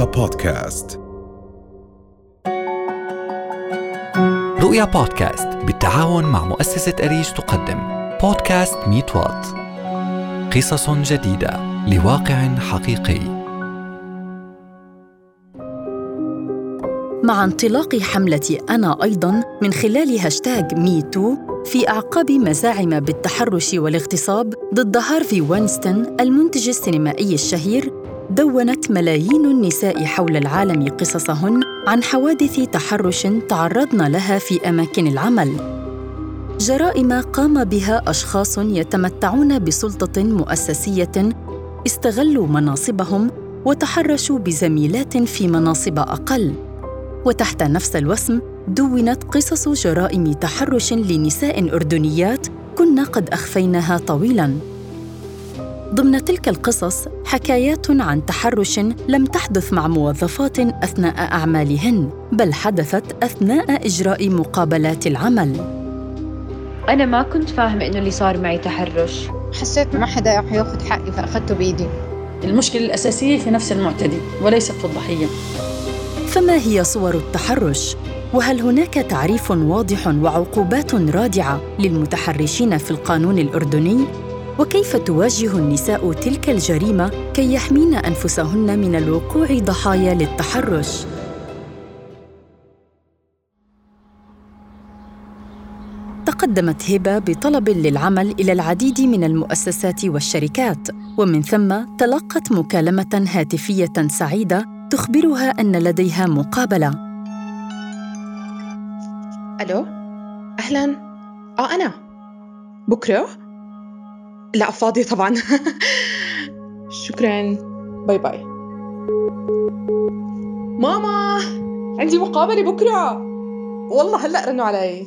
رؤيا بودكاست. رؤيا بودكاست بالتعاون مع مؤسسة أريج تقدم. بودكاست MeToo. قصص جديدة. لواقع حقيقي. مع انطلاق حملة أنا أيضاً من خلال هاشتاج MeToo في أعقاب مزاعم بالتحرش والاغتصاب ضد هارفي واينستين المنتج السينمائي الشهير دونت ملايين النساء حول العالم قصصهن عن حوادث تحرش تعرضن لها في أماكن العمل. جرائم قام بها أشخاص يتمتعون بسلطة مؤسسية استغلوا مناصبهم وتحرشوا بزميلات في مناصب أقل. وتحت نفس الوسم دونت قصص جرائم تحرش لنساء أردنيات كنا قد أخفيناها طويلا. ضمن تلك القصص حكايات عن تحرش لم تحدث مع موظفات أثناء أعمالهن بل حدثت أثناء إجراء مقابلات العمل. أنا ما كنت فاهمة إنه اللي صار معي تحرش. حسيت ما حدا رح ياخذ حقي فأخذته بإيدي. المشكلة الأساسية في نفس المعتدي وليست في الضحية. فما هي صور التحرش؟ وهل هناك تعريف واضح وعقوبات رادعة للمتحرشين في القانون الأردني؟ وكيف تواجه النساء تلك الجريمة كي يحمين أنفسهن من الوقوع ضحايا للتحرش؟ تقدمت هبة بطلب للعمل إلى العديد من المؤسسات والشركات ومن ثم تلقت مكالمة هاتفية سعيدة تخبرها أن لديها مقابلة. ألو؟ أهلا؟ آه أنا. بكرة؟ لا فاضيه طبعا. شكرا. باي باي. ماما عندي مقابلة بكرة. والله هلأ رنوا علي.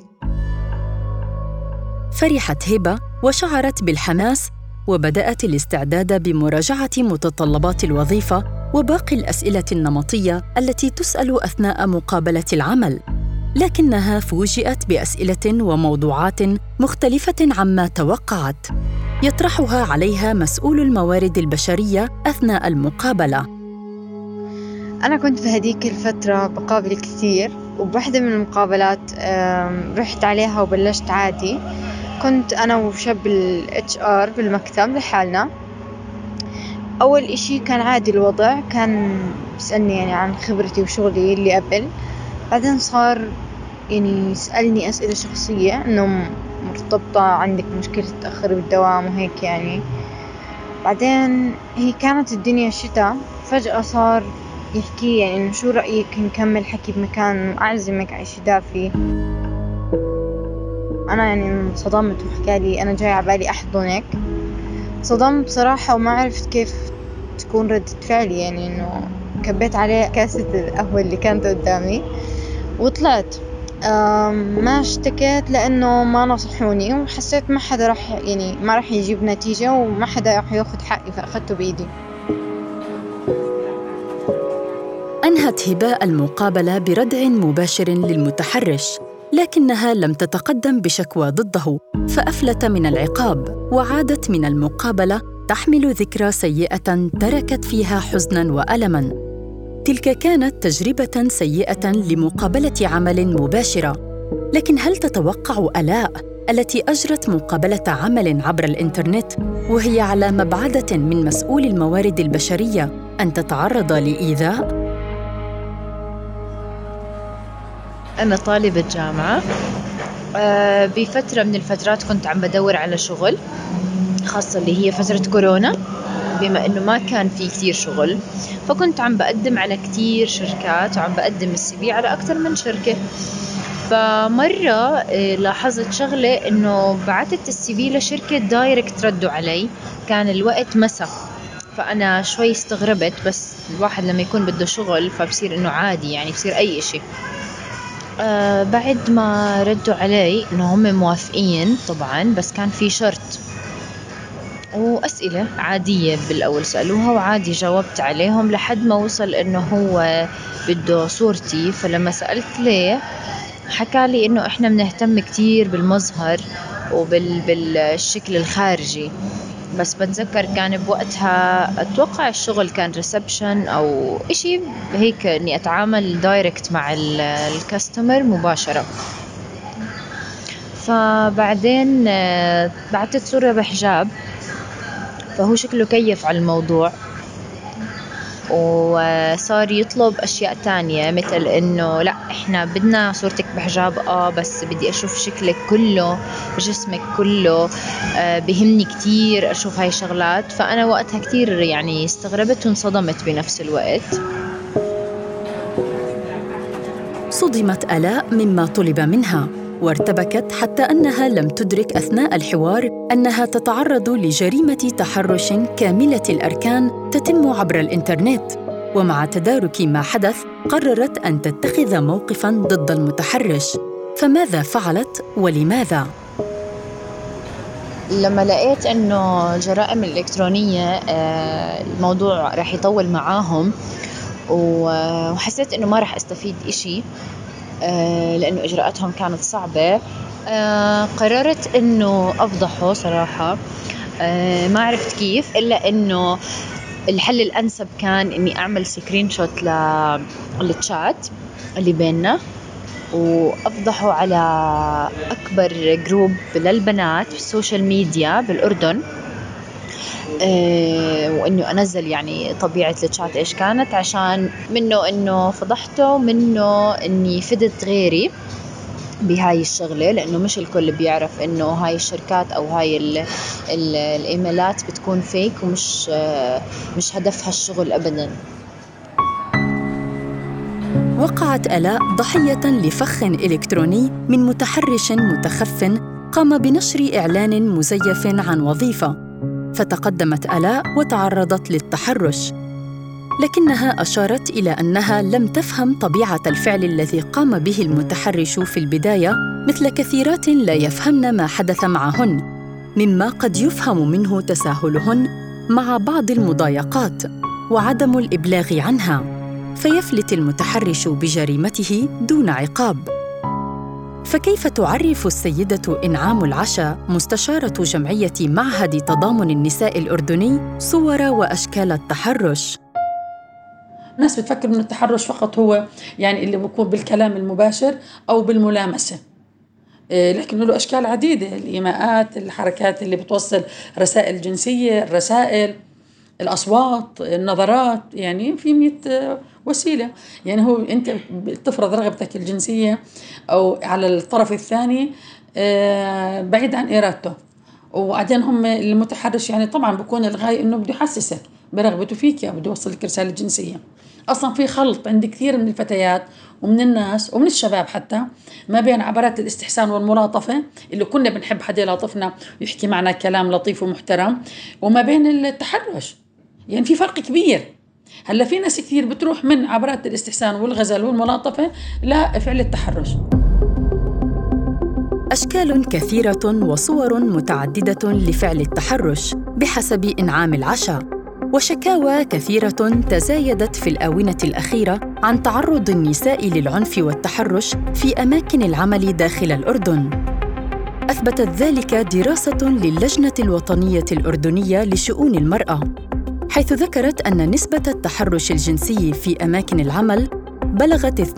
فرحت هبة وشعرت بالحماس وبدأت الاستعداد بمراجعة متطلبات الوظيفة وباقي الأسئلة النمطية التي تسأل أثناء مقابلة العمل. لكنها فوجئت بأسئلة وموضوعات مختلفة عما توقعت. يطرحها عليها مسؤول الموارد البشرية أثناء المقابلة. أنا كنت في هديك الفترة بقابل كثير وبواحدة من المقابلات رحت عليها وبلشت عادي. كنت أنا وشاب ال HR بالمكتب لحالنا. أول إشي كان عادي الوضع كان بيسألني يعني عن خبرتي وشغلي اللي قبل. بعدين صار يعني يسألني أسئلة شخصية إنه مرتبطة عندك مشكلة تأخري بالدوام وهيك يعني. بعدين هي كانت الدنيا شتاء فجأة صار يحكي يعني إنه شو رأيك نكمل حكي بمكان أعزمك على شي دافي أنا يعني انصدمت وحكالي أنا جاي عبالي أحضنك. صدمت بصراحة وما عرفت كيف تكون ردة فعلي يعني إنه كبيت عليه كاسة القهوة اللي كانت قدامي. وطلعت. ما اشتكيت لأنه ما نصحوني وحسيت ما حدا راح يعني ما راح يجيب نتيجة وما حدا راح ياخد حقي فأخدته بإيدي. أنهت هباء المقابلة بردع مباشر للمتحرش لكنها لم تتقدم بشكوى ضده فأفلت من العقاب وعادت من المقابلة تحمل ذكرى سيئة تركت فيها حزنا وألما. تلك كانت تجربة سيئة لمقابلة عمل مباشرة. لكن هل تتوقع ألاء التي أجرت مقابلة عمل عبر الإنترنت وهي على مبعدة من مسؤول الموارد البشرية أن تتعرض لإيذاء؟ أنا طالبة جامعة. آه، بفترة من الفترات كنت عم بدور على شغل خاصة اللي هي فترة كورونا. بما إنه ما كان في كتير شغل فكنت عم بقدم على كتير شركات وعم بقدم ال CV على أكتر من شركة. فمرة آه، لاحظت شغلة إنه بعثت ال CV لشركة direct ردوا علي. كان الوقت مسا فأنا شوي استغربت بس الواحد لما يكون بده شغل فبصير إنه عادي يعني بصير أي إشي. آه بعد ما ردوا علي إنه هم موافقين طبعا بس كان في شرط. وأسئلة عادية بالأول سألوها وعادي جاوبت عليهم لحد ما وصل إنه هو بده صورتي. فلما سألت ليه حكى لي إنه إحنا بنهتم كتير بالمظهر وبالشكل الخارجي. بس بتذكر كان بوقتها أتوقع الشغل كان ريسبشن أو إشي هيك إني أتعامل دايركت مع الكاستمر مباشرة. فبعدين بعثت صورة بحجاب. فهو شكله كيف على الموضوع. وصار يطلب أشياء تانية مثل إنه لا إحنا بدنا صورتك بحجاب آه بس بدي أشوف شكلك كله جسمك كله آه بهمني كتير أشوف هاي الشغلات. فأنا وقتها كتير يعني استغربت وانصدمت بنفس الوقت. صدمت ألاء مما طلب منها. وارتبكت حتى أنها لم تدرك أثناء الحوار أنها تتعرض لجريمة تحرش كاملة الأركان تتم عبر الإنترنت. ومع تدارك ما حدث قررت أن تتخذ موقفا ضد المتحرش. فماذا فعلت ولماذا؟ لما لقيت إنه الجرائم الإلكترونية آه، الموضوع راح يطول معاهم وحسيت إنه ما راح أستفيد آه، لأنه إجراءاتهم كانت صعبة. آه، قررت إنه أفضحه صراحة. آه، ما عرفت كيف إلا إنه الحل الأنسب كان إني أعمل screenshot لل chat اللي بيننا وأفضحه على أكبر group للبنات في ال social media بالأردن. آه، وإنه أنزل يعني طبيعة الشات إيش كانت عشان منه إنه فضحته منه إني فدت غيري بهاي الشغلة لأنه مش الكل بيعرف إنه هاي الشركات أو هاي ال ال الإيميلات بتكون فيك ومش آه، مش هدفها الشغل أبدا. وقعت آلاء ضحية لفخ إلكتروني من متحرش متخف قام بنشر إعلان مزيف عن وظيفة. فتقدمت الاء وتعرضت للتحرش. لكنها أشارت إلى أنها لم تفهم طبيعة الفعل الذي قام به المتحرش في البداية مثل كثيرات لا يفهمن ما حدث معهن مما قد يفهم منه تساهلهن مع بعض المضايقات وعدم الإبلاغ عنها فيفلت المتحرش بجريمته دون عقاب. فكيف تعرف السيدة إنعام العشا مستشارة جمعية معهد تضامن النساء الأردني صور وأشكال التحرش؟ الناس بتفكر إنه التحرش فقط هو يعني اللي بيكون بالكلام المباشر أو بالملامسة إيه، لكن له أشكال عديدة الإيماءات الحركات اللي بتوصل رسائل جنسية الرسائل الأصوات النظرات يعني في مئة وسيلة. يعني هو أنت بتفرض رغبتك الجنسية أو على الطرف الثاني آه، بعيد عن إرادته. وبعدين هم المتحرش يعني طبعا بكون الغاية إنه بده يحسسك برغبته فيك بده يوصل لك رسالة جنسية. أصلا في خلط عند كثير من الفتيات ومن الناس ومن الشباب حتى ما بين عبارات الاستحسان والملاطفة اللي كنا بنحب حدا يلاطفنا ويحكي معنا كلام لطيف ومحترم وما بين التحرش. يعني في فرق كبير. هلا في ناس كثير بتروح من عبرات الاستحسان والغزل والملاطفة لفعل التحرش. أشكال كثيرة وصور متعددة لفعل التحرش بحسب إنعام العشاء. وشكاوى كثيرة تزايدت في الآونة الأخيرة عن تعرض النساء للعنف والتحرش في أماكن العمل داخل الأردن. أثبتت ذلك دراسة للجنة الوطنية الأردنية لشؤون المرأة. حيث ذكرت أن نسبة التحرش الجنسي في أماكن العمل بلغت 42%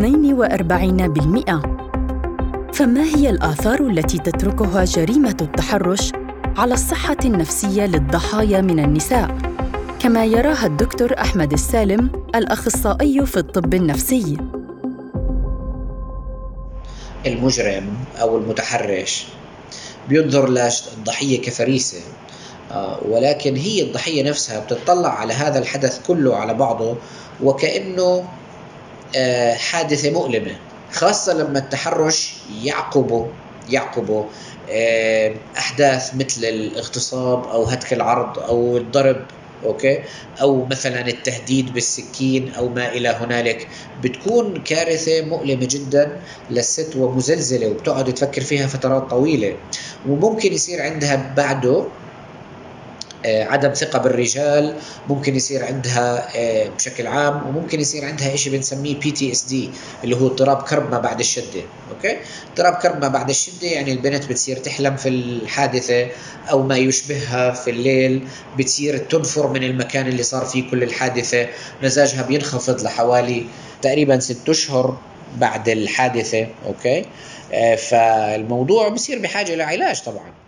فما هي الآثار التي تتركها جريمة التحرش على الصحة النفسية للضحايا من النساء؟ كما يراها الدكتور أحمد السالم الأخصائي في الطب النفسي المجرم أو المتحرش بينظر للضحية كفريسة ولكن هي الضحية نفسها بتطلع على هذا الحدث كله على بعضه وكأنه آه، حادثة مؤلمة خاصة لما التحرش يعقبه يعقبه آه، أحداث مثل الاغتصاب أو هتك العرض أو الضرب okay؟ أو مثلا التهديد بالسكين أو ما إلى هنالك. بتكون كارثة مؤلمة جدا للست ومزلزلة وبتقعد تفكر فيها فترات طويلة. وممكن يصير عندها بعده آه، عدم ثقة بالرجال ممكن يصير عندها آه، بشكل عام وممكن يصير عندها شيء بنسميه PTSD اللي هو اضطراب كرب ما بعد الشدة okay؟ اضطراب كرب ما بعد الشدة يعني البنت بتصير تحلم في الحادثة أو ما يشبهها في الليل بتصير تنفر من المكان اللي صار فيه كل الحادثة مزاجها بينخفض لحوالي تقريبا ست أشهر بعد الحادثة okay؟ آه، فالموضوع بصير بحاجة لعلاج طبعا.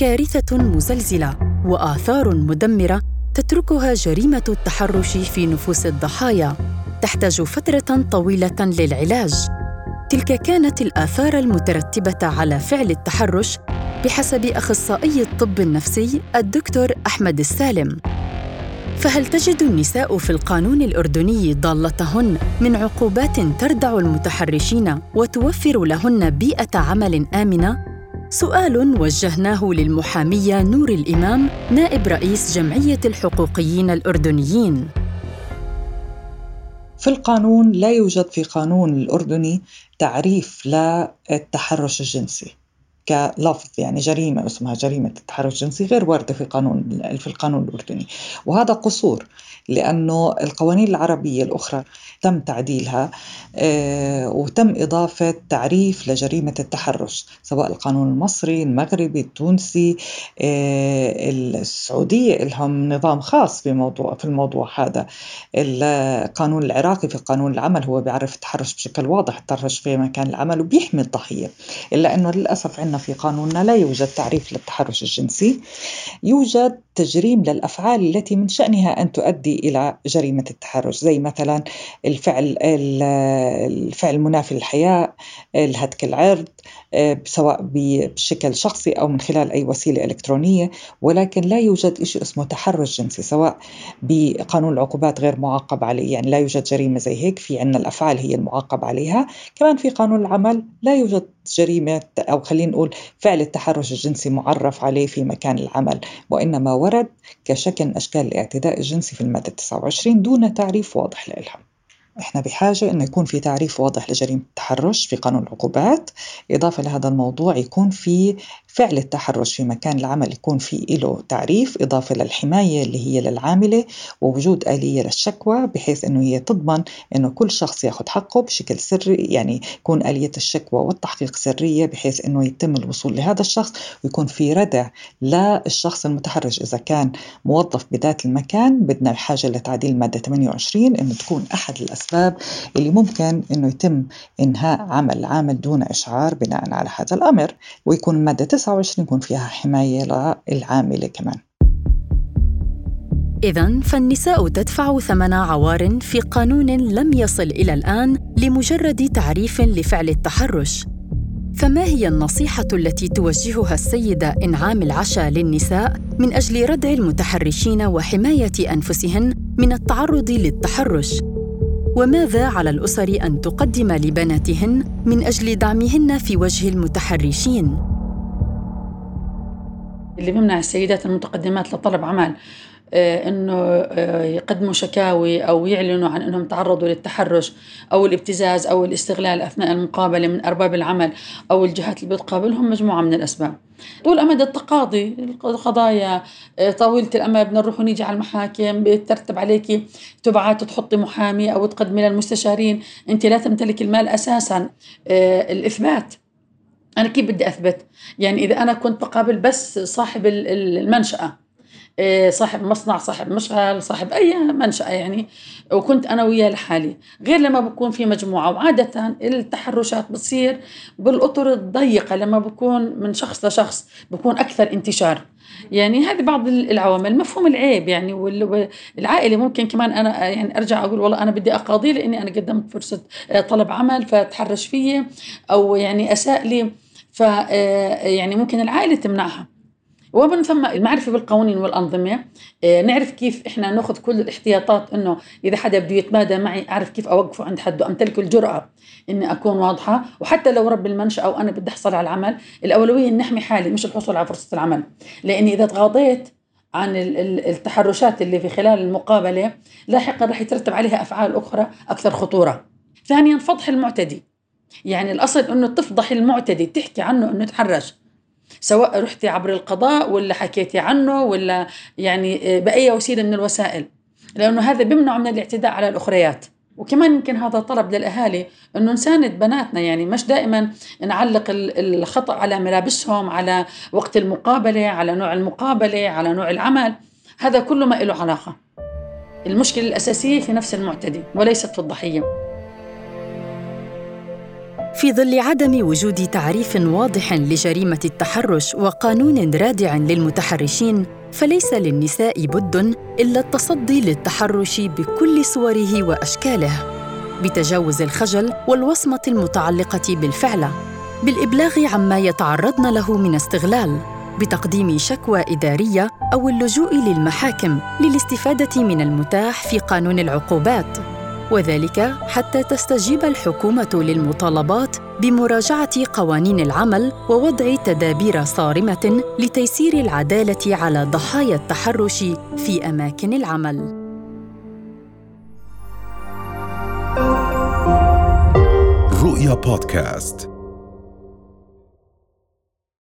كارثة مزلزلة وآثار مدمرة تتركها جريمة التحرش في نفوس الضحايا تحتاج فترة طويلة للعلاج. تلك كانت الآثار المترتبة على فعل التحرش بحسب أخصائي الطب النفسي الدكتور أحمد السالم. فهل تجد النساء في القانون الأردني ضالتهن من عقوبات تردع المتحرشين وتوفر لهن بيئة عمل آمنة؟ سؤال وجهناه للمحامية نور الإمام نائب رئيس جمعية الحقوقيين الأردنيين. في القانون لا يوجد في قانون الأردني تعريف للتحرش الجنسي. كلفظ يعني جريمة اسمها جريمة التحرش الجنسي غير واردة في قانون في القانون الأردني. وهذا قصور لأنه القوانين العربية الأخرى تم تعديلها آه، وتم إضافة تعريف لجريمة التحرش سواء القانون المصري المغربي التونسي آه، السعودية. لهم نظام خاص في موضوع في الموضوع هذا. القانون العراقي في قانون العمل هو بيعرف التحرش بشكل واضح التحرش في مكان العمل وبيحمي الضحية. إلا أنه للأسف عندنا في قانوننا لا يوجد تعريف للتحرش الجنسي. يوجد تجريم للأفعال التي من شأنها أن تؤدي إلى جريمة التحرش زي مثلا الفعل الفعل المنافي للحياء الهتك العرض آه، سواء بشكل شخصي أو من خلال أي وسيلة إلكترونية. ولكن لا يوجد شيء اسمه تحرش جنسي سواء بقانون العقوبات غير معاقب عليه. يعني لا يوجد جريمة زي هيك في عنا الأفعال هي المعاقب عليها. كمان في قانون العمل لا يوجد جريمة أو خلينا نقول فعل التحرش الجنسي معرف عليه في مكان العمل وإنما ورد كشكل من أشكال الاعتداء الجنسي في المادة 29 دون تعريف واضح لها إحنا بحاجة إنه يكون في تعريف واضح لجريمة التحرش في قانون العقوبات. إضافة لهذا الموضوع يكون في فعل التحرش في مكان العمل يكون في له تعريف إضافة للحماية اللي هي للعاملة ووجود آلية للشكوى بحيث أنه هي تضمن أنه كل شخص ياخذ حقه بشكل سري يعني يكون آلية الشكوى والتحقيق سرية بحيث أنه يتم الوصول لهذا الشخص ويكون في ردع للشخص المتحرش. إذا كان موظف بذات المكان بدنا بحاجة لتعديل المادة 28 أنه تكون أحد الأسباب اللي ممكن أنه يتم إنهاء عمل عامل دون إشعار بناء على هذا الأمر ويكون المادة 29 يكون فيها حماية للعاملة كمان إذا فالنساء تدفع ثمن عوار في قانون لم يصل إلى الآن لمجرد تعريف لفعل التحرش. فما هي النصيحة التي توجهها السيدة إنعام العشا للنساء من أجل ردع المتحرشين وحماية أنفسهن من التعرض للتحرش؟ وماذا على الأسر أن تقدم لبناتهن من أجل دعمهن في وجه المتحرشين؟ اللي بيمنع السيدات المتقدمات لطلب عمل إنه آه، يقدموا شكاوي أو يعلنوا عن إنهم تعرضوا للتحرش أو الابتزاز أو الاستغلال أثناء المقابلة من أرباب العمل أو الجهات اللي بتقابلهم مجموعة من الأسباب. طول أمد التقاضي القضايا آه، طويلة الأمد بدنا نروح ونيجي على المحاكم بترتب عليك تبعات تحطي محامي أو تقدمي للمستشارين أنت لا تمتلك المال أساسا. الإثبات. أنا كيف بدي أثبت؟ يعني إذا أنا كنت بقابل بس صاحب المنشأة. صاحب مصنع صاحب مشغل صاحب أي منشأة يعني. وكنت أنا وياه لحالي. غير لما بكون في مجموعة. وعادة التحرشات بتصير بالأطر الضيقة لما بكون من شخص لشخص. بكون أكثر انتشار. يعني هذه بعض العوامل. مفهوم العيب يعني. والعائلة ممكن كمان أنا يعني أرجع أقول والله أنا بدي أقاضي لأني أنا قدمت فرصة آه، طلب عمل فتحرش فيي أو يعني أساء لي. ف آه، يعني ممكن العائلة تمنعها. ومن ثم المعرفة بالقوانين والأنظمة آه، نعرف كيف إحنا نأخذ كل الاحتياطات إنه إذا حدا بده يتمادى معي أعرف كيف أوقفه عند حده أمتلك الجرأة إني أكون واضحة؟ وحتى لو رب المنشأة أو أنا بدي أحصل على العمل الأولوية إن نحمي حالي مش الحصول على فرصة العمل. لأني إذا تغاضيت عن التحرشات اللي في خلال المقابلة لاحقا رح يترتب عليها أفعال أخرى أكثر خطورة. ثانيا فضح المعتدي. يعني الأصل أنه تفضح المعتدي تحكي عنه أنه تحرش. سواء رحتي عبر القضاء ولا حكيتي عنه ولا يعني بأي وسيلة من الوسائل. لأنه هذا بيمنع من الاعتداء على الأخريات. وكمان يمكن هذا طلب للأهالي أنه نساند بناتنا يعني مش دائما نعلق الخطأ على ملابسهم على وقت المقابلة على نوع المقابلة على نوع العمل. هذا كله ما له علاقة. المشكلة الأساسية في نفس المعتدي وليست في الضحية. في ظل عدم وجود تعريف واضح لجريمة التحرش وقانون رادع للمتحرشين فليس للنساء بد إلا التصدي للتحرش بكل صوره وأشكاله. بتجاوز الخجل والوصمة المتعلقة بالفعله بالإبلاغ عما يتعرضن له من استغلال بتقديم شكوى إدارية أو اللجوء للمحاكم للاستفادة من المتاح في قانون العقوبات. وذلك حتى تستجيب الحكومة للمطالبات بمراجعة قوانين العمل ووضع تدابير صارمة لتيسير العدالة على ضحايا التحرش في أماكن العمل. رؤيا بودكاست.